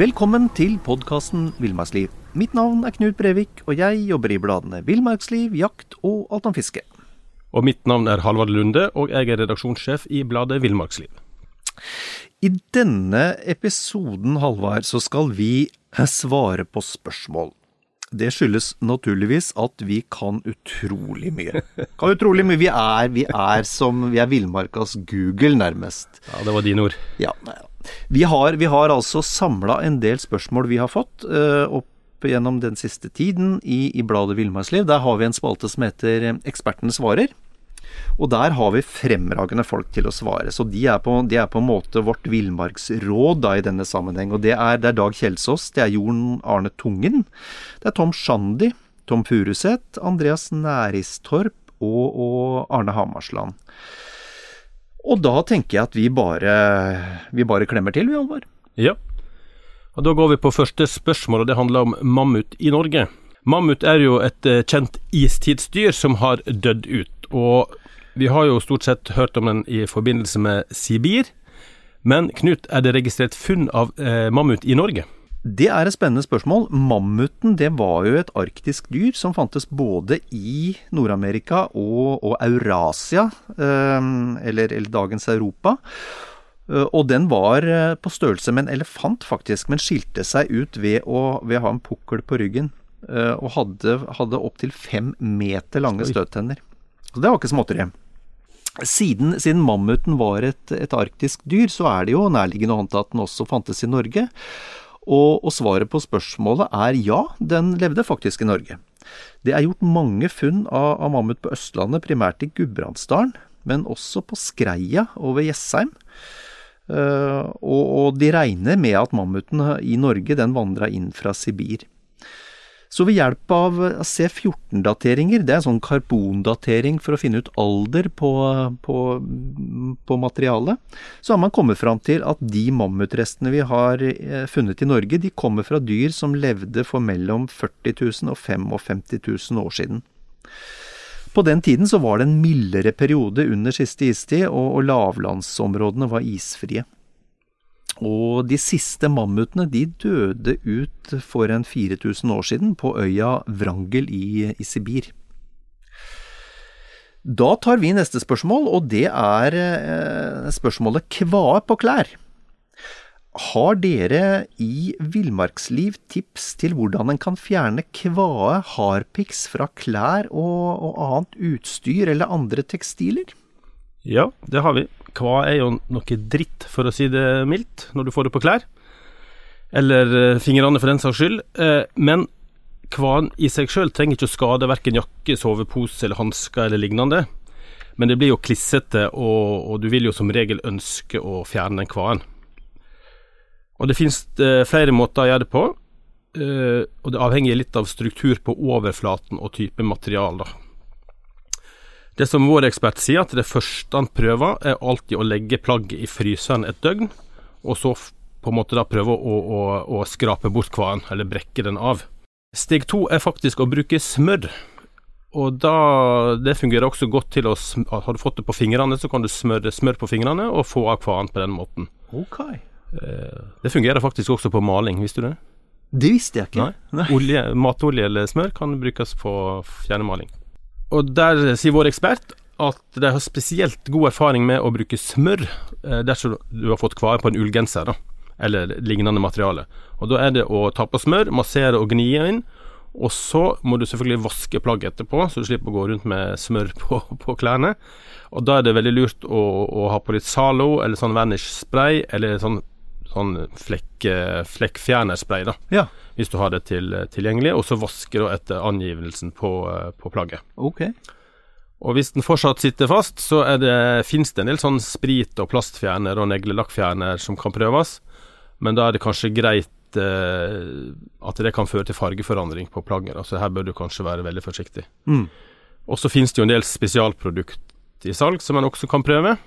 Velkommen til podkasten Villmarksliv. Mitt navn er Knut Brevik, og jeg jobber i bladene Villmarksliv, Jakt og Alt om fiske. Og mitt navn er Halvard Lunde, og jeg er redaksjonssjef i bladet Villmarksliv. I denne episoden, Halvard, så skal vi svare på spørsmål. Det skyldes naturligvis at vi kan utrolig mye. Kan utrolig mye. Vi er, vi er som Vi er villmarkas Google, nærmest. Ja, det var dine ord. Ja, vi har, vi har altså samla en del spørsmål vi har fått uh, opp gjennom den siste tiden i, i bladet Villmarksliv. Der har vi en spalte som heter Ekspertene svarer. Og der har vi fremragende folk til å svare. Så de er på, de er på en måte vårt villmarksråd da i denne sammenheng. Og det er, det er Dag Kjelsås, det er Jon Arne Tungen, det er Tom Shandy, Tom Furuseth, Andreas Næristorp og, og Arne Hamarsland. Og da tenker jeg at vi bare, vi bare klemmer til, vi, Alvar. Ja. Og da går vi på første spørsmål, og det handler om mammut i Norge. Mammut er jo et eh, kjent istidsdyr som har dødd ut. Og vi har jo stort sett hørt om den i forbindelse med Sibir. Men Knut, er det registrert funn av eh, mammut i Norge? Det er et spennende spørsmål. Mammuten det var jo et arktisk dyr som fantes både i Nord-Amerika og, og, Eurasia, eh, eller, eller, dagens Europa. Eh, og den var eh, på størrelse med en elefant, faktisk, men skilte seg ut ved å, ved å ha en pukkel på ryggen. Og hadde, hadde opptil fem meter lange støttenner. Så det var ikke småtteri. Siden, siden, mammuten var et, et, arktisk dyr, så er det jo nærliggende å anta at den også fantes i Norge. Og, og, svaret på spørsmålet er ja, den levde faktisk i Norge. Det er gjort mange funn av, av mammut på Østlandet, primært i Gudbrandsdalen, men også på Skreia og ved Jessheim. Uh, og, og, de regner med at mammuten i Norge den vandra inn fra Sibir. Så ved hjelp av C14-dateringer, det er en sånn karbondatering for å finne ut alder på, på, på materialet, så har man kommet fram til at de mammutrestene vi har eh, funnet i Norge, de kommer fra dyr som levde for mellom 40 000 og 55 000 år siden. På den tiden så var det en mildere periode under siste istid, og, og lavlandsområdene var isfrie. Og de siste mammutene de døde ut for en 4000 år siden på øya Vrangel i, i Sibir. Da tar vi neste spørsmål, og det er eh, spørsmålet kvae på klær. Har dere i Villmarksliv tips til hvordan en kan fjerne kvae, harpiks, fra klær og, og annet utstyr eller andre tekstiler? Ja, det har vi. Hva er jo noe dritt, for å si det mildt, når du får det på klær. Eller uh, fingrene, for den saks skyld. Uh, men kvaen i seg sjøl trenger ikke å skade verken jakke, sovepose eller hansker eller lignende. Men det blir jo klissete, og, og, du vil jo som regel ønske å fjerne den kvaen. Og det finnes uh, flere måter å gjøre det på, og det avhenger litt av struktur på overflaten og type material, da. Det som vår ekspert sier, at det første han prøver, er alltid å legge plagget i fryseren et døgn, og så på en måte da prøve å, å, å skrape bort kvaen, eller brekke den av. Steg to er faktisk å bruke smør. Og da, Det fungerer også godt til å Har du fått det på fingrene, så kan du smøre smør på fingrene og få av kvaen på den måten. Ok. Eh, det fungerer faktisk også på maling, visste du det? Det visste jeg ikke. Nei. Olje, matolje eller smør kan brukes på fjernemaling. Og der sier vår ekspert at de har spesielt god erfaring med å bruke smør eh, dersom du har fått kvare på en ullgenser, eller lignende materiale. Og Da er det å ta på smør, massere og gni inn. Og så må du selvfølgelig vaske plagget etterpå, så du slipper å gå rundt med smør på, på klærne. Og Da er det veldig lurt å, å ha på litt Zalo eller sånn Vanish-spray, eller sånn, sånn flekk, flekkfjernerspray, da. Ja, Hvis du har det til, tilgjengelig. Og så vaske da etter angivelsen på, på plagget. ok. Og hvis den fortsatt sitter fast, så det, finnes det en del sånn sprit- og plastfjerner og neglelakkfjerner som kan prøves, men da er det kanskje greit eh, at det kan føre til fargeforandring på plagget, så her bør du kanskje være veldig forsiktig. Mm. Og så finnes det jo en del spesialprodukt i salg som man også kan prøve.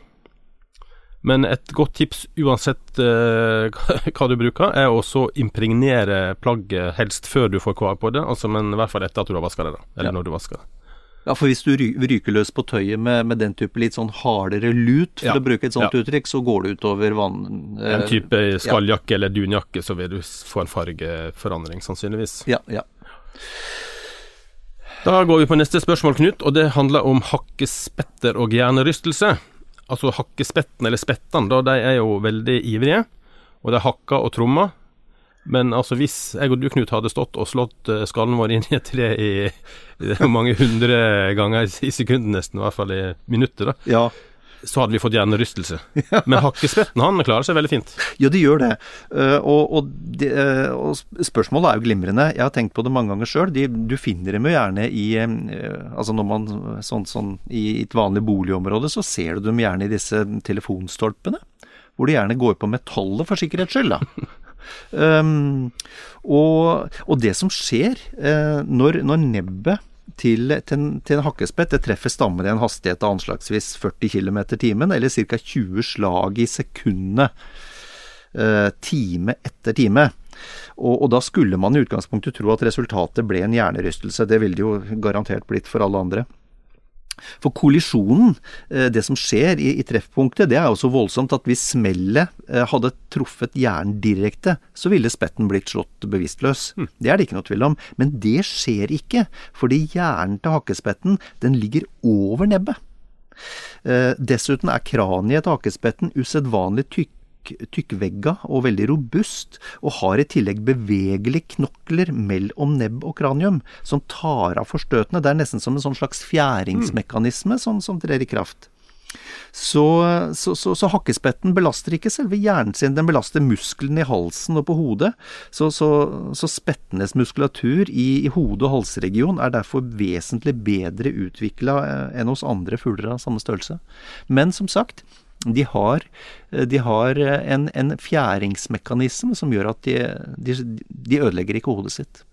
Men et godt tips uansett uh, hva du bruker, er å impregnere plagget helst før du får kvar på det, altså, men i hvert fall etter at du har vaska det, da. Eller Ja. når du vasker det. Ja, for hvis du ryker løs på tøyet med, med den type litt sånn hardere lut, for Ja. å bruke et sånt Ja. uttrykk, så går det utover vann... eh, En type skalljakke eller dunjakke, så vil du få en fargeforandring, sannsynligvis. Ja, ja. Da går vi på neste spørsmål, Knut, og det handler om hakkespetter og hjernerystelse. Altså hakkespetten, eller spettene, da, de er jo veldig ivrige, og de hakker og trommer. Men altså hvis jeg og du, Knut, hadde stått og slått eh, skallen vår inn i et tre i, i mange hundre ganger i sekundet, nesten, i hvert fall i minutter, da, ja. Så hadde vi fått hjernerystelse. Men hakkespetten, han klarer seg veldig fint. Ja, de gjør det. Eh, og, og, eh, og spørsmålet er jo glimrende. Jeg har tenkt på det mange ganger sjøl. Du finner dem jo gjerne i eh, Altså når man sånn, sånn i et vanlig boligområde, så ser du dem gjerne i disse telefonstolpene. Hvor de gjerne går på metallet for sikkerhets skyld, da. Um, og, og det som skjer når, når nebbet til, til, en, til en hakkespett det treffer stammen i en hastighet av anslagsvis 40 km timen, eller ca. 20 slag i sekundet eh, time etter time. Og, og da skulle man i utgangspunktet tro at resultatet ble en hjernerystelse. Det ville det jo garantert blitt for alle andre. For kollisjonen, eh, det som skjer i, i treffpunktet, det er jo så voldsomt at hvis smellet eh, hadde truffet hjernen direkte, så ville spetten blitt slått bevisstløs. Det er det ikke noe tvil om. Men det skjer ikke, fordi hjernen til hakkespetten, den ligger over nebbet. Eh, dessuten er kraniet til hakespetten usedvanlig tykk tykkvegga og veldig robust, og har i tillegg bevegelige knokler mellom nebb og kranium, som tar av forstøtene. Det er nesten som en sånn slags fjæringsmekanisme som, som trer i kraft. Så, så, så, så hakkespetten belaster ikke selve hjernen sin, den belaster musklene i halsen og på hodet. Så, spettenes muskulatur i, i hode- og halsregion er derfor vesentlig bedre utvikla enn hos andre fugler av samme størrelse. Men som sagt, de har, de har en, en fjæringsmekanisme som gjør at de, de, de ødelegger ikke hodet sitt.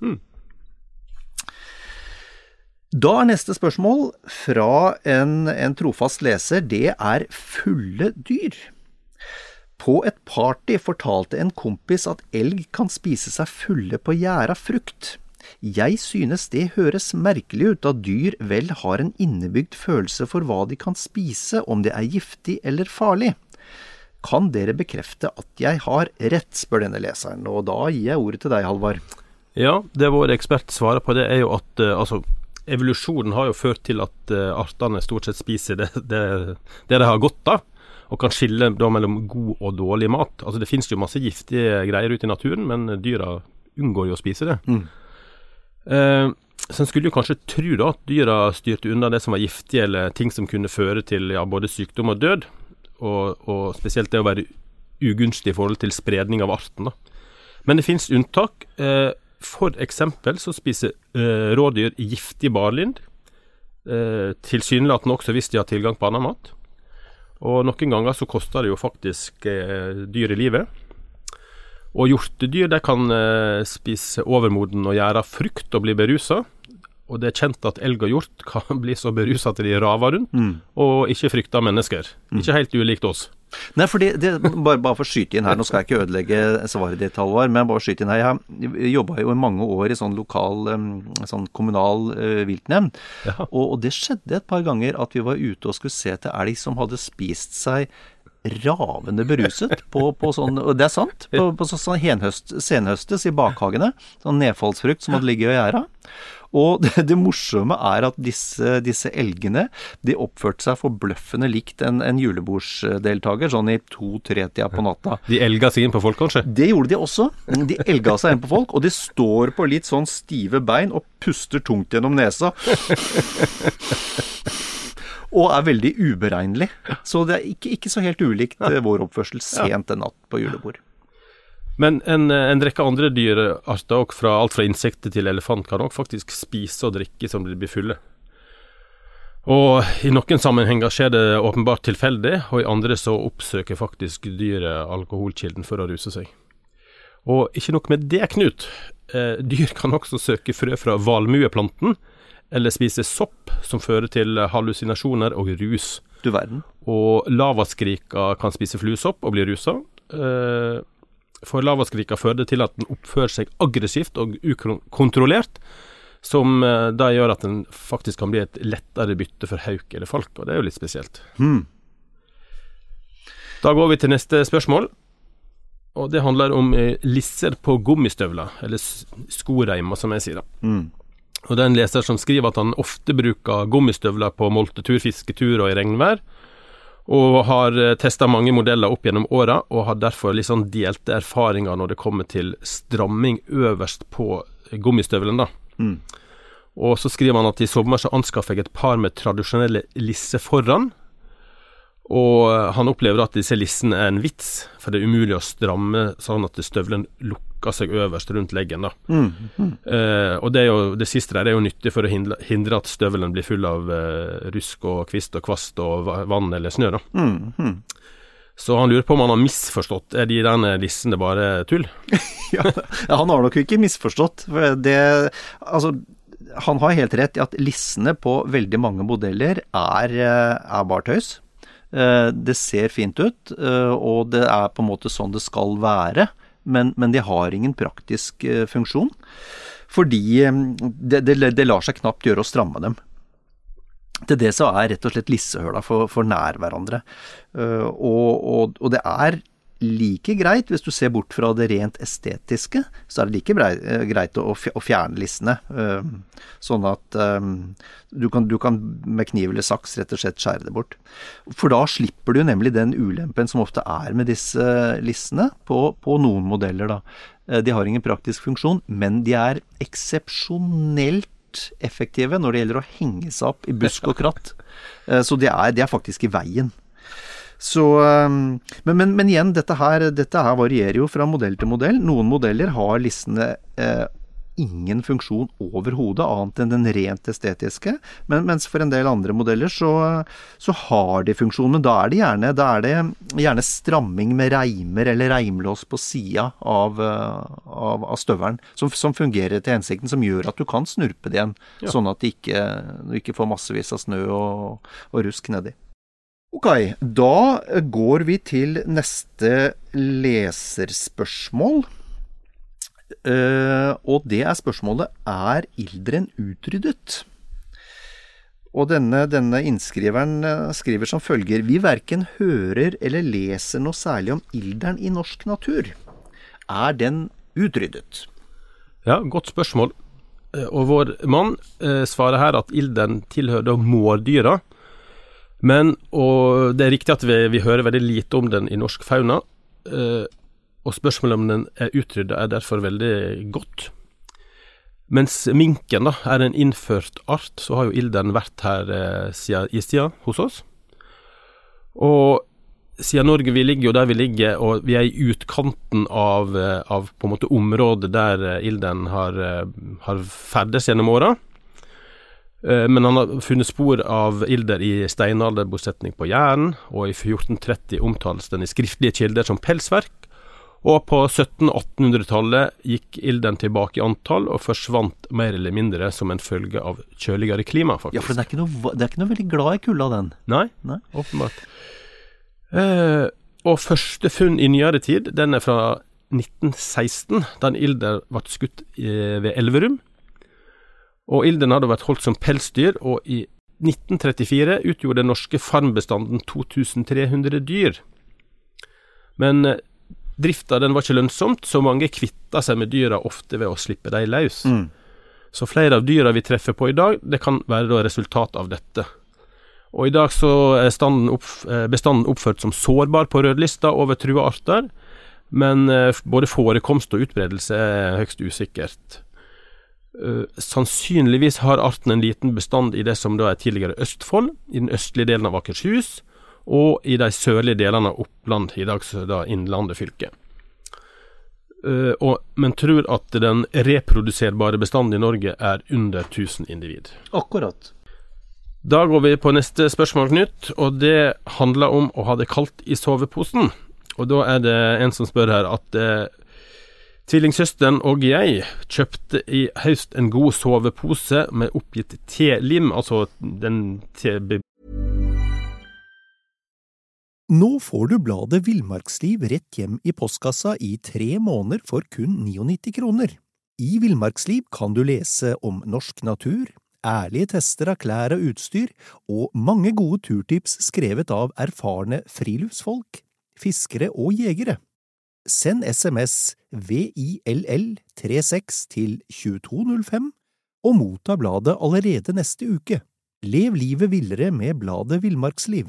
Da er neste spørsmål fra en, en trofast leser. Det er fulle dyr. På et party fortalte en kompis at elg kan spise seg fulle på gjæra frukt. Jeg synes det høres merkelig ut da dyr vel har en innebygd følelse for hva de kan spise, om det er giftig eller farlig. Kan dere bekrefte at jeg har rett, spør denne leseren, og da gir jeg ordet til deg, Halvard. Ja, det vår ekspert svarer på det, er jo at eh, altså evolusjonen har jo ført til at uh, artene stort sett spiser det, det, det de har godt av, og kan skille da mellom god og dårlig mat. Altså Det finnes jo masse giftige greier ute i naturen, men dyra unngår jo å spise det. Mm. Eh, så en skulle jo kanskje tro da at dyra styrte unna det som var giftig, eller ting som kunne føre til ja, både sykdom og død, og, og spesielt det å være ugunstig i forhold til spredning av arten. da. Men det finnes unntak. Eh, for eksempel så spiser eh, rådyr giftig barlind, eh, tilsynelatende også hvis de har tilgang på annen mat. Og noen ganger så koster det jo faktisk eh, dyr i livet. Og hjortedyr de kan eh, spise overmoden og gjæra frukt og bli berusa. Og det er kjent at elg og hjort kan bli så berusa at de raver rundt, og ikke frykter mennesker. Ikke helt ulikt oss. Nei, for det, det, bare, bare for å skyte inn her, nå skal jeg ikke ødelegge svaret ditt, Halvard, men bare skyte inn her. Jeg jobba jo i mange år i sånn lokal, sånn kommunal uh, viltnemnd, Ja. og, og det skjedde et par ganger at vi var ute og skulle se til elg som hadde spist seg ravende beruset på, på sånn, og det er sant, på, på sånn henhøst, senhøstes i bakhagene, sånn nedfallsfrukt som hadde ligget i gjerda. Og det, det, morsomme er at disse, disse, elgene de oppførte seg forbløffende likt en, en julebordsdeltaker, sånn i to-tre-tida på natta. De elga seg inn på folk, kanskje? Det gjorde de også. De elga seg inn på folk, og de står på litt sånn stive bein og puster tungt gjennom nesa. Og er veldig uberegnelig. Så det er ikke, ikke så helt ulikt ja. vår oppførsel sent en natt på julebord. Men en, en rekke andre dyrearter, fra alt fra insekter til elefant, kan òg faktisk spise og drikke som de blir fulle. Og i noen sammenhenger skjer det åpenbart tilfeldig, og i andre så oppsøker faktisk dyret alkoholkilden for å ruse seg. Og ikke nok med det, Knut. Eh, dyr kan også søke frø fra valmueplanten, eller spise sopp, som fører til hallusinasjoner og rus. Du verden. Og lavaskrika kan spise fluesopp og bli rusa. Eh, for lavaskrika fører det til at den oppfører seg aggressivt og ukontrollert, som eh, da gjør at den faktisk kan bli et lettere bytte for hauk eller falk, og det er jo litt spesielt. Hmm. Da går vi til neste spørsmål, og det handler om eh, lisser på gummistøvler, eller skoreimer, som jeg sier. da. Hmm. Og det er en leser som skriver at han ofte bruker gummistøvler på moltetur, fisketur og i regnvær og har eh, testa mange modeller opp gjennom åra, og har derfor sånn delte erfaringer når det kommer til stramming øverst på gummistøvelen. da. Mm. Og så skriver han at i sommer så anskaffer jeg et par med tradisjonelle lisser foran. Og eh, han opplever at disse lissene er en vits, for det er umulig å stramme sånn at støvelen lukker lukker seg øverst rundt leggen. da. Mm, mm. Eh, og det, jo, det, siste der er jo nyttig for å hindre, hindre at støvelen blir full av eh, rusk og kvist og kvast og vann eller snø. da. Mm, mm. så han lurer på om han har misforstått. Er de der lissene bare tull? ja, han har nok ikke misforstått. For det, altså, han har helt rett i at lissene på veldig mange modeller er, eh, er bare tøys. Eh, det ser fint ut, eh, og det er på en måte sånn det skal være men, men de har ingen praktisk eh, funksjon. Fordi eh, det, det, det, lar seg knapt gjøre å stramme dem. Til det så er rett og slett lissehøla for, for nær hverandre. Uh, og, og, og, det er like greit, hvis du ser bort fra det rent estetiske, så er det like greit å, å fjerne lissene. Uh, sånn at um, du, kan, du, kan, med kniv eller saks rett og slett skjære det bort. For da slipper du nemlig den ulempen som ofte er med disse lissene, på, på noen modeller, da. Uh, de har ingen praktisk funksjon, men de er eksepsjonelt effektive når det gjelder å henge seg opp i busk og kratt. Uh, så de er, de er faktisk i veien. Så, um, men, men, men, igjen, dette her, dette her, varierer jo fra modell til modell. Noen modeller har listene eh, ingen funksjon overhodet, annet enn den rent estetiske. Men, mens for en del andre modeller så, så har de funksjon. Men da er det gjerne, er det gjerne stramming med reimer eller reimlås på sida av, eh, av, av, støvelen, som, som, fungerer til hensikten, som gjør at du kan snurpe det igjen. Ja. Sånn at ikke, du ikke får massevis av snø og, og rusk nedi. Ok, da går vi til neste leserspørsmål. Uh, og det er spørsmålet er ilderen utryddet? Og denne, denne, innskriveren eh, skriver som følger Vi verken hører eller leser noe særlig om ilderen i norsk natur. Er den utryddet? Ja, godt spørsmål. Eh, og vår mann eh, svarer her at ilderen tilhører mårdyra, men, og det er riktig at vi, vi, hører veldig lite om den i norsk fauna, eh, og spørsmålet om den er utrydda er derfor veldig godt. Mens minken da, er en innført art, så har jo ilderen vært her eh, siden istida hos oss. Og siden Norge vi ligger jo der vi ligger, og vi er i utkanten av, eh, av på en måte området der ilden ilderen har, eh, har ferdes gjennom åra, Eh, men han har funnet spor av ilder i steinalderbosetning på Jæren, og i 1430 omtales den i skriftlige kilder som pelsverk. Og på 1700-1800-tallet gikk ilden tilbake i antall, og forsvant mer eller mindre som en følge av kjøligere klima, faktisk. Ja, for det er ikke noe, er ikke noe veldig glad i kulda, den. Nei, Nei. åpenbart. Eh, og første funn i nyere tid, den er fra 1916, da en ilder ble skutt eh, ved Elverum. Og ilden hadde vært holdt som pelsdyr, og i 1934 utgjorde den norske farmbestanden 2300 dyr. Men eh, drifta den var ikke lønnsomt, så mange kvitta seg med dyra ofte ved å slippe dem løs. Mm. Så flere av dyra vi treffer på i dag, det kan være resultat av dette. Og I dag så er opp, eh, bestanden oppført som sårbar på rødlista over trua arter, men eh, både forekomst og utbredelse er høyst usikkert. Uh, sannsynligvis har arten en liten bestand i det som da er tidligere Østfold, i den østlige delen av Akershus, og i de sørlige delene av Oppland, i dag da Innlandet fylke. Uh, og, men tror at den reproduserbare bestanden i Norge er under 1000 individ. Akkurat. Da går vi på neste spørsmål, Knut, og det handler om å ha det kaldt i soveposen. Og da er det en som spør her at eh, tvillingsøsteren og jeg kjøpte i høst en god sovepose med oppgitt T-lim, altså den T... Nå får du bladet Villmarksliv rett hjem i postkassa i tre måneder for kun 99 kroner. I Villmarksliv kan du lese om norsk natur, ærlige tester av klær og utstyr, og mange gode turtips skrevet av erfarne friluftsfolk fiskere og jegere. Send SMS VILL36 til 2205 og motta bladet allerede neste uke. Lev livet villere med bladet Villmarksliv.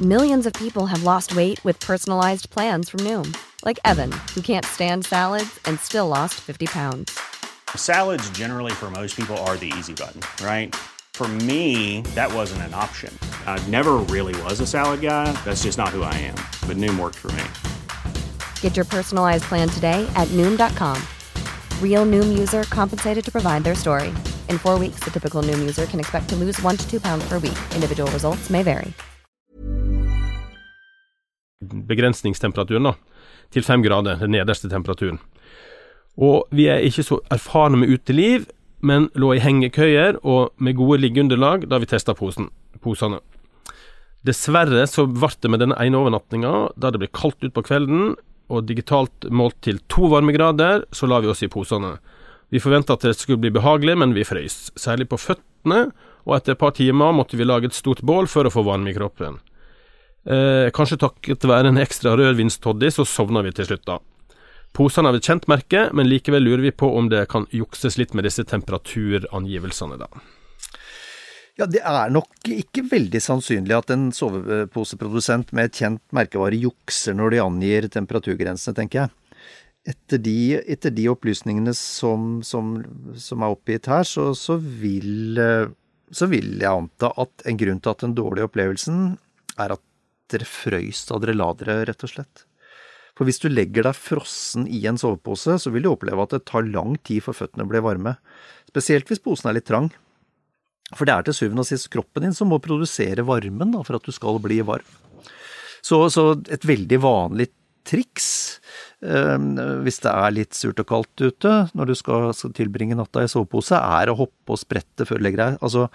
Millions of people have lost weight with personalized plans from Noom, like Evan, who can't stand salads and still lost 50 pounds. Salads generally for most people are the easy button, right? For me, that wasn't an option. I never really was a salad guy. That's just not who I am. But Noom worked for me. Get your personalized plan today at Noom.com. Real Noom user compensated to provide their story. In four weeks, the typical Noom user can expect to lose one to two pounds per week. Individual results may vary. Begrensningstemperaturen, da. Til fem grader, den nederste temperaturen. Og vi er ikke så erfarne med uteliv, men lå i hengekøyer og med gode liggeunderlag da vi testa posene. Dessverre så ble det med denne ene overnattinga, da det ble kaldt utpå kvelden og digitalt målt til to varmegrader, så la vi oss i posene. Vi forventa at det skulle bli behagelig, men vi frøys, særlig på føttene, og etter et par timer måtte vi lage et stort bål for å få varme i kroppen. Eh, kanskje takket være en ekstra rødvinstoddy, så sovna vi til slutt, da. Posene har et kjent merke, men likevel lurer vi på om det kan jukses litt med disse temperaturangivelsene, da. Ja, det er nok ikke veldig sannsynlig at en soveposeprodusent med et kjent merkevare jukser når de angir temperaturgrensene, tenker jeg. Etter de, etter de opplysningene som, som, som, er oppgitt her, så, så, vil, så vil jeg anta at en grunn til at den dårlige opplevelsen er at dere frøys da dere la dere, rett og slett. For hvis du legger deg frossen i en sovepose, så vil du oppleve at det tar lang tid for føttene blir varme. Spesielt hvis posen er litt trang. For det er til syvende og sist kroppen din som må produsere varmen da, for at du skal bli varm. Så, så et veldig vanlig triks eh, hvis det er litt surt og kaldt ute når du skal, tilbringe natta i sovepose, er å hoppe og sprette før du legger deg. Altså,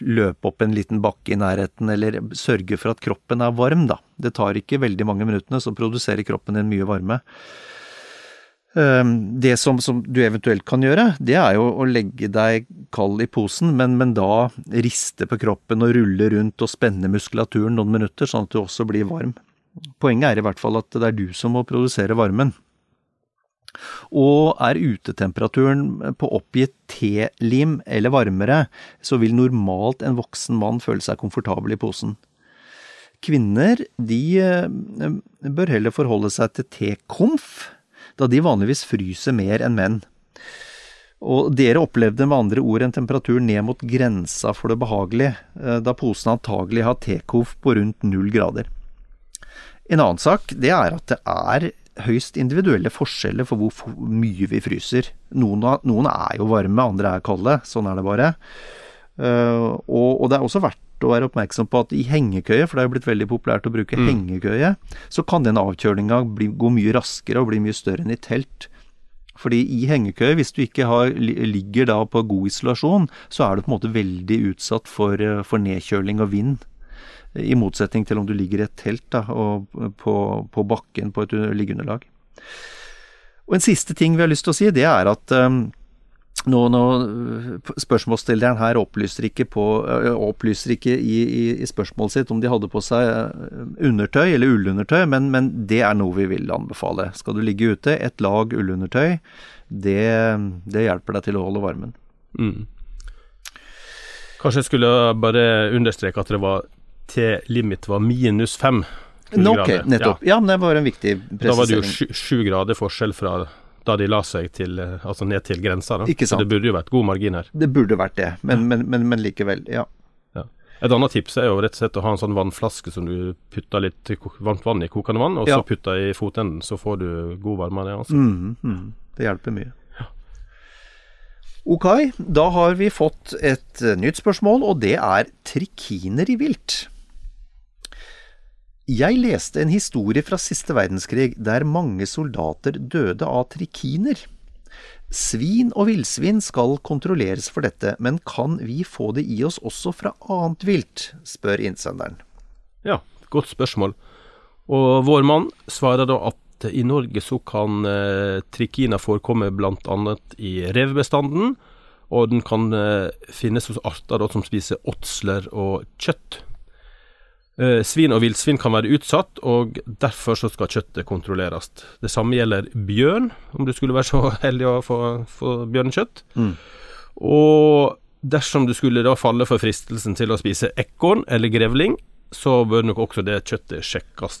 løpe opp en liten bakke i nærheten, eller sørge for at kroppen er varm, da. Det tar ikke veldig mange minuttene, så produserer kroppen din mye varme. Ehm, det som, som, du eventuelt kan gjøre, det er jo å legge deg kald i posen, men, men, da riste på kroppen og rulle rundt og spenne muskulaturen noen minutter, sånn at du også blir varm. Poenget er i hvert fall at det er du som må produsere varmen. Og er utetemperaturen på oppgitt T-lim eller varmere, så vil normalt en voksen mann føle seg komfortabel i posen. Kvinner de eh, bør heller forholde seg til T-komf, da de vanligvis fryser mer enn menn. Og dere opplevde med andre ord en temperatur ned mot grensa for det behagelige, eh, da posen antagelig har T-komf på rundt null grader. En annen sak det er at det er høyst individuelle forskjeller for hvor mye vi fryser. Noen, noen er jo varme, andre er kalde. Sånn er det bare. Uh, og, og, det er også verdt å være oppmerksom på at i hengekøye, for det er jo blitt veldig populært å bruke mm. hengekøye, så kan den avkjølinga gå mye raskere og bli mye større enn i telt. Fordi i hengekøye, hvis du ikke har, ligger da på god isolasjon, så er du på en måte veldig utsatt for, for nedkjøling og vind. I motsetning til om du ligger i et telt da, og på, på, bakken på et liggeunderlag. Og En siste ting vi har lyst til å si, det er at um, nå, nå, Spørsmålsstilleren her opplyser ikke, på, opplyser ikke i, i, i, spørsmålet sitt om de hadde på seg undertøy eller ullundertøy, men, men, det er noe vi vil anbefale. Skal du ligge ute, et lag ullundertøy, det, det hjelper deg til å holde varmen. Mm. Kanskje jeg skulle bare understreke at det var T-limit var minus fem kuldegrader. Ok, nettopp. Ja. ja, men det var en viktig presisering. Da var det jo sju grader forskjell fra da de la seg til, eh, altså ned til grensa. Da. Ikke sant. Så det burde jo vært god margin her. Det burde vært det, men, men, men, men likevel, ja. ja. Et annet tips er jo rett og slett å ha en sånn vannflaske som du putter litt varmt vann i kokende vann, og ja. så putter i fotenden. Så får du god varme av det. Altså. Mm, mm. Det hjelper mye. Ok, da har vi fått et nytt spørsmål, og det er trikiner i vilt. Jeg leste en historie fra siste verdenskrig der mange soldater døde av trikiner. Svin og villsvin skal kontrolleres for dette, men kan vi få det i oss også fra annet vilt, spør innsenderen. Ja, godt spørsmål. Og vår mann svarer da at i Norge så kan eh, trikina forekomme bl.a. i revbestanden, og den kan eh, finnes hos arter da, som spiser åtsler og kjøtt. Eh, svin og villsvin kan være utsatt, og derfor så skal kjøttet kontrolleres. Det samme gjelder bjørn, om du skulle være så heldig å få, få bjørnekjøtt. Mm. Og dersom du skulle da falle for fristelsen til å spise ekorn eller grevling, så bør nok også det kjøttet sjekkes.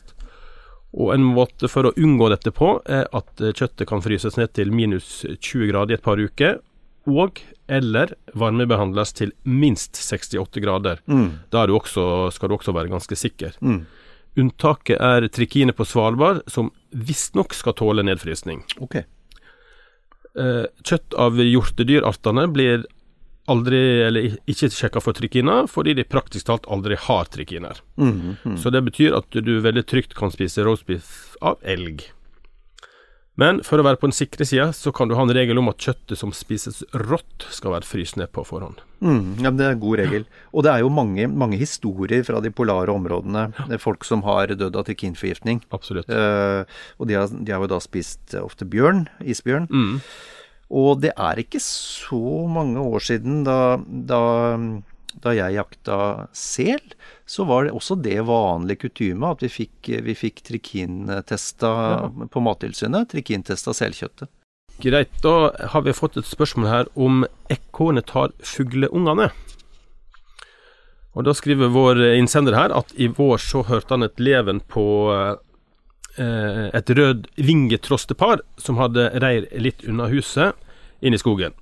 Og en måte for å unngå dette på, er at kjøttet kan fryses ned til minus 20 grader i et par uker, og eller varmebehandles til minst 68 grader. Mm. Da du også, skal du også være ganske sikker. Mm. Unntaket er trikine på Svalbard, som visstnok skal tåle nedfrysning. Okay. Eh, kjøtt av hjortedyrartene blir aldri, eller ikke sjekka for trikiner, fordi de praktisk talt aldri har trikiner. Mm, mm. Så det betyr at du veldig trygt kan spise roastbiff av elg. Men for å være på den sikre sida, så kan du ha en regel om at kjøttet som spises rått, skal være fryst ned på forhånd. Mm, ja, Det er en god regel. Og det er jo mange, mange historier fra de polare områdene. Det er folk som har dødd av trikinforgiftning. Absolutt. Uh, og de har, de har, jo da spist ofte bjørn, isbjørn. Mm. Og det er ikke så mange år siden da, da da jeg jakta sel, så var det også det vanlig kutyme at vi fikk, vi fikk trikintesta ja. på Mattilsynet. Trikintesta selkjøttet. Greit. Da har vi fått et spørsmål her om ekornet tar fugleungene. Og Da skriver vår innsender her at i vår så hørte han et leven på eh, et rød vingetrostepar som hadde reir litt unna huset, inn i skogen.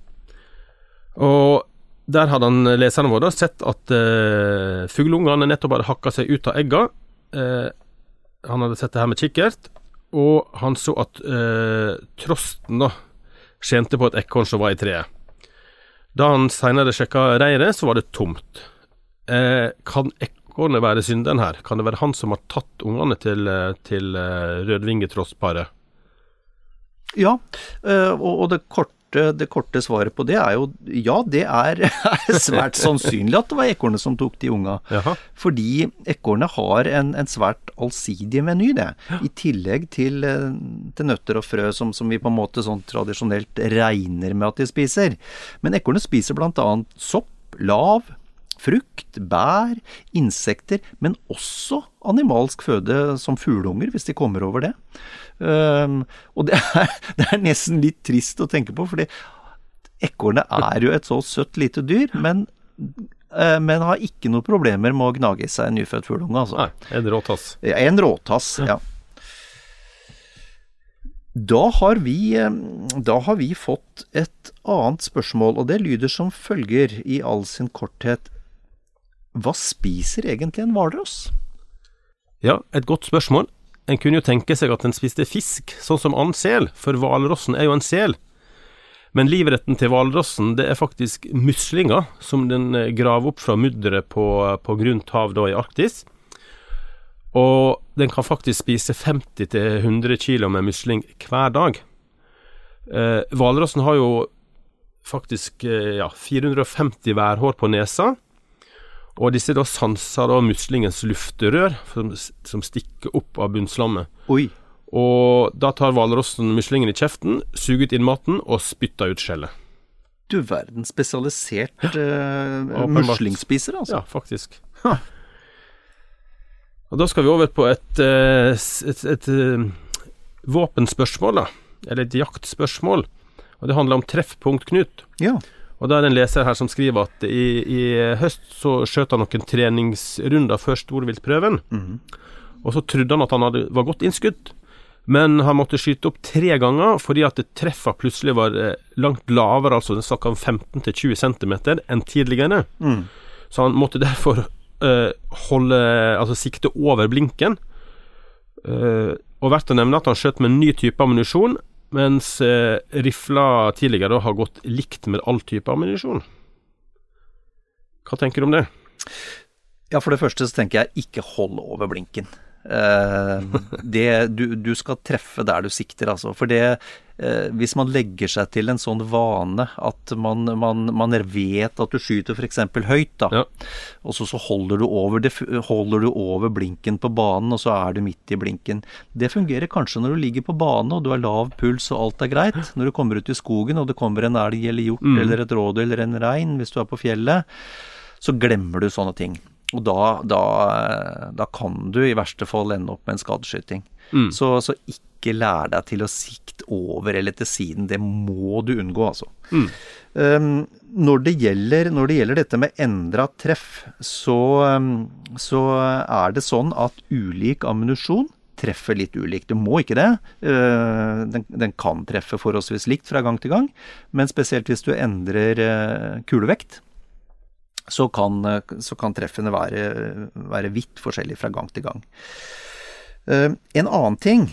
Og der hadde han eh, leserne våre sett at uh, fugleungene nettopp hadde hakka seg ut av egga. Uh, han hadde sett det her med kikkert, og han så at uh, trosten da skjente på et ekorn som var i treet. Da han seinere sjekka reiret, så var det tomt. Uh, kan ekornet være synderen her? Kan det være han som har tatt ungene til, til rødvingetrostparet? Ja, og det korte korte, det korte svaret på det er jo ja, det er, er svært sannsynlig at det var ekornet som tok de unga. Jaha. Fordi ekornet har en, en, svært allsidig meny, det. I tillegg til, eh, til nøtter og frø som, som, vi på en måte sånn tradisjonelt regner med at de spiser. Men ekornet spiser bl.a. sopp, lav, frukt, bær, insekter, men også animalsk føde som fugleunger, hvis de kommer over det. Um, og det er, det er, nesten litt trist å tenke på, fordi ekornet er jo et så søtt lite dyr, men, uh, men har ikke noen problemer med å gnage i seg en nyfødt fugleunge. Altså. Nei, en råtass. En råtass, ja. Da har, vi, da har vi fått et annet spørsmål, og det lyder som følger i all sin korthet. Hva spiser egentlig en hvalross? Ja, et godt spørsmål. En kunne jo tenke seg at den spiste fisk, sånn som annen sel, for hvalrossen er jo en sel. Men livretten til hvalrossen, det er faktisk muslinger, som den eh, graver opp fra mudderet på, på grunt hav da i Arktis. Og den kan faktisk spise 50-100 kilo med musling hver dag. Eh, hvalrossen eh, har jo faktisk eh, ja, 450 værhår på nesa. Og disse da sanser da muslingens lufterør, som, som stikker opp av bunnslammet. Oi. Og da tar hvalrossen muslingen i kjeften, suger ut inn maten og spytter ut skjellet. Du verden, spesialisert uh, muslingspiser, altså. Ja, faktisk. Og Da skal vi over på et, et, et, et, eh, våpenspørsmål, da. Eller et jaktspørsmål. Og det handler om treffpunkt, Knut. Ja. Og da er det en leser her som skriver at i, i høst så skjøt han noen treningsrunder før storviltprøven. Og så trodde han at han hadde, var godt innskudd, men han måtte skyte opp tre ganger fordi at treffa plutselig var eh, langt lavere, altså det snakka om 15-20 cm, enn tidligere. Mm. Så han måtte derfor øh, holde Altså sikte over blinken. Uh, og verdt å nevne at han skjøt med en ny type ammunisjon, mens uh, rifla tidligere har gått likt med all type ammunisjon. Hva tenker du om det? Ja, for det første så tenker jeg ikke hold over blinken. Eh, det, du, du skal treffe der du sikter, altså. For det eh, Hvis man legger seg til en sånn vane at man, man, man vet at du skyter f.eks. høyt, da, Ja. og så, så holder, du over det, holder du over blinken på banen, og så er du midt i blinken. Det fungerer kanskje når du ligger på bane og du har lav puls og alt er greit. Når du kommer ut i skogen og det kommer en elg eller hjort eller et rådyr eller en rein hvis du er på fjellet, så glemmer du sånne ting. Og da, da, da kan du i verste fall ende opp med en skadeskyting. Så, så ikke lær deg til å sikte over eller til siden. Det må du unngå, altså. Um, når, det gjelder, når det gjelder dette med endra treff, så, um, så er det sånn at ulik ammunisjon treffer litt ulikt. Du må ikke det. Uh, den, den kan treffe forholdsvis likt fra gang til gang, men spesielt hvis du endrer uh, kulevekt, så kan, uh, så kan treffene være, være vidt forskjellige fra gang til gang. Uh, en annen ting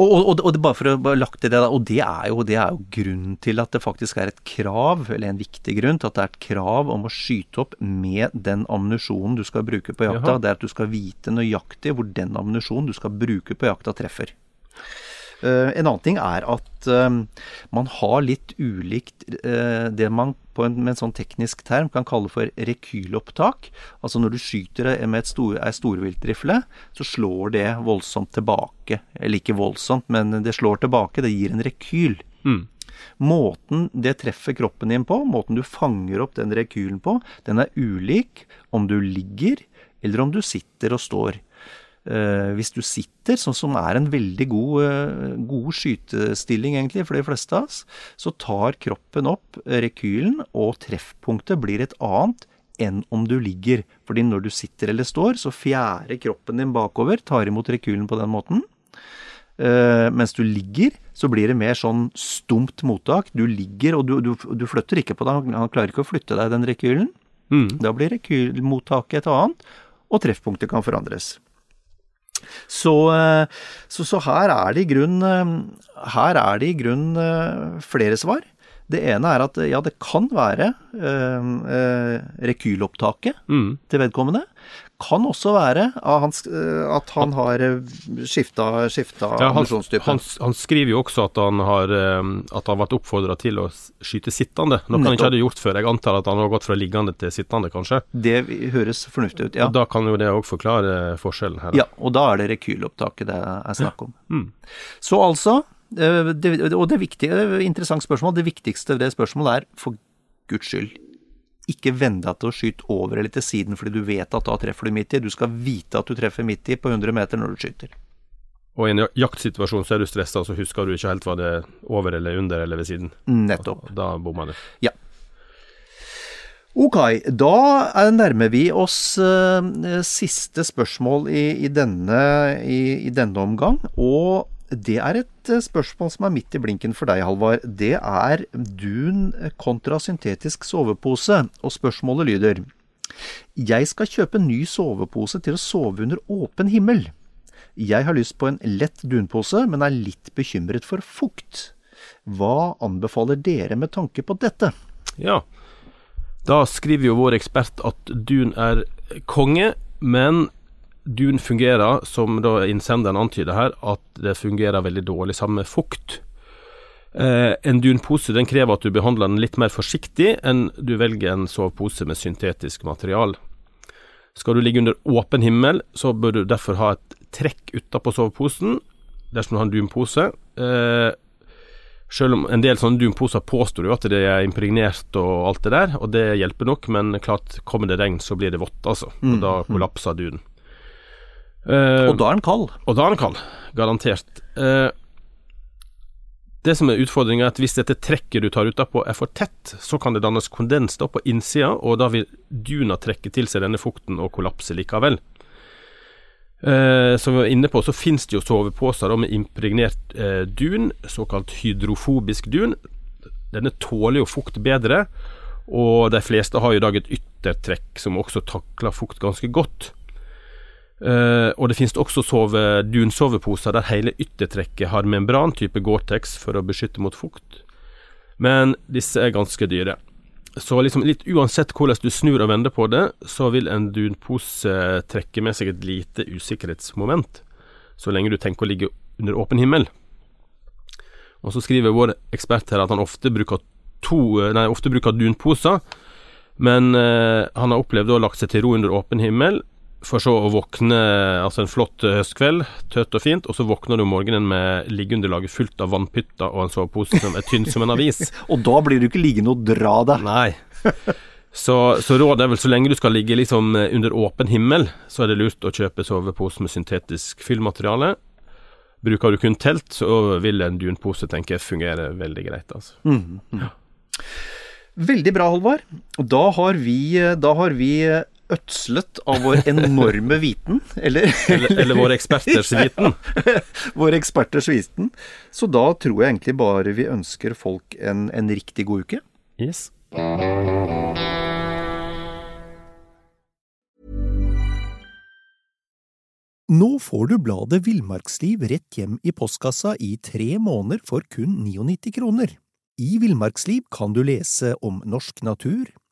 og, og, og det bare for å bare lagt til det, og det er, jo, det er jo grunnen til at det faktisk er et krav, eller en viktig grunn til at det er et krav om å skyte opp med den ammunisjonen du skal bruke på jakta. Jaha. Det er at du skal vite nøyaktig hvor den ammunisjonen du skal bruke på jakta, treffer. Eh, en annen ting er at eh, man har litt ulikt eh, det man en, med en sånn teknisk term kan kalle for rekylopptak. Altså når du skyter med et stor, ei storviltrifle, så slår det voldsomt tilbake. Eller ikke voldsomt, men det slår tilbake. Det gir en rekyl. Måten det treffer kroppen din på, måten du fanger opp den rekylen på, den er ulik om du ligger eller om du sitter og står. Eh, hvis du sitter, sånn som er en veldig god, eh, god skytestilling egentlig for de fleste av oss, så tar kroppen opp rekylen, og treffpunktet blir et annet enn om du ligger. Fordi når du sitter eller står, så fjærer kroppen din bakover, tar imot rekylen på den måten. Uh, mens du ligger, så blir det mer sånn stumt mottak. Du ligger, og du, du, du flytter ikke på deg. Han klarer ikke å flytte deg den rekylen. Da blir rekylmottaket et annet, og treffpunktet kan forandres. Så, eh, så, så her er det i grunn eh, Her er det i grunn eh, flere svar. Det ene er at ja, det kan være øh, øh, rekylopptaket Mm. til vedkommende. Kan også være at eh, at han har skifta, skifta Ja, han, han, han skriver jo også at han har At han har vært oppfordra til å skyte sittende, noe han ikke hadde gjort før. Jeg antar at han har gått fra liggende til sittende, kanskje. Det høres fornuftig ut, ja. Og Da kan jo det òg forklare forskjellen her. da. Ja, og da er det rekylopptaket det er snakk om. Mm. Så altså, det, og det viktige, interessant spørsmål, det viktigste ved det spørsmålet er for guds skyld, ikke vend deg til å skyte over eller til siden fordi du vet at da treffer du midt i. Du skal vite at du treffer midt i på 100 meter når du skyter. Og i en jaktsituasjon så er du stressa, så husker du ikke helt hva det er over eller under eller ved siden. Nettopp. Da bommer du. Ja. Ok, da er- nærmer vi oss uh, siste spørsmål i, i, denne, i, i denne omgang. Og det er et eh, spørsmål som er midt i blinken for deg, Halvard. Det er dun kontra syntetisk sovepose. Og spørsmålet lyder Jeg skal kjøpe ny sovepose til å sove under åpen himmel. Jeg har lyst på en lett dunpose, men er litt bekymret for fukt. Hva anbefaler dere med tanke på dette? Ja. Da skriver jo vår ekspert at dun er konge, men dun fungerer, som da innsenderen antyder her, at det fungerer veldig dårlig sammen med fukt. Eh, en dunpose den krever at du behandler den litt mer forsiktig enn du velger en sovepose med syntetisk material. Skal du ligge under åpen himmel, så bør du derfor ha et trekk utapå soveposen dersom du har en dunpose. Eh, Selv om en del sånne dunposer påstår jo at det er impregnert og alt det der, og det hjelper nok, men klart kommer det regn, så blir det vått, altså. Og da kollapser dunen. Eh, Og da er den kald. og da er den kald, garantert. Uh, det som er utfordringa, er at hvis dette trekket du tar utapå er for tett, så kan det dannes kondens da på innsida, og da vil duna trekke til seg denne fukten og kollapse likevel. Uh, som vi var inne på, så finnes det jo soveposer da, med impregnert dun, såkalt hydrofobisk dun. Denne tåler jo fukt bedre, og de fleste har i dag et yttertrekk som også takler fukt ganske godt. Eh, og det finnes også sove, dunsoveposer der hele yttertrekket har membran, type Gore-Tex, for å beskytte mot fukt. Men disse er ganske dyre. Så liksom litt uansett hvordan du snur og vender på det, så vil en dunpose trekke med seg et lite usikkerhetsmoment, så lenge du tenker å ligge under åpen himmel. Og så skriver vår ekspert her at han ofte bruker to, nei, ofte bruker dunposer, men eh, han har opplevd å ha lagt seg til ro under åpen himmel, for så å våkne altså en flott eh, høstkveld, tørt og fint, og så våkner du om morgenen med liggeunderlaget fullt av vannpytter og en sovepose som er tynn som en avis. Og da blir du ikke liggende og dra deg. Nei. Så, så rådet er vel så lenge du skal ligge liksom eh, under åpen himmel, så er det lurt å kjøpe sovepose med syntetisk fyllmateriale. Bruker du kun telt, så vil en dunpose tenker jeg fungere veldig greit. altså. Veldig bra, Halvard. Da har vi, da har vi ødslet av vår enorme viten, eller, Eller, eller våre eksperters viten. vår eksperters viten. Så da tror jeg egentlig bare vi ønsker folk en, en riktig god uke. Yes. Nå får du bladet Villmarksliv rett hjem i postkassa i tre måneder for kun 99 kroner. I Villmarksliv kan du lese om norsk natur,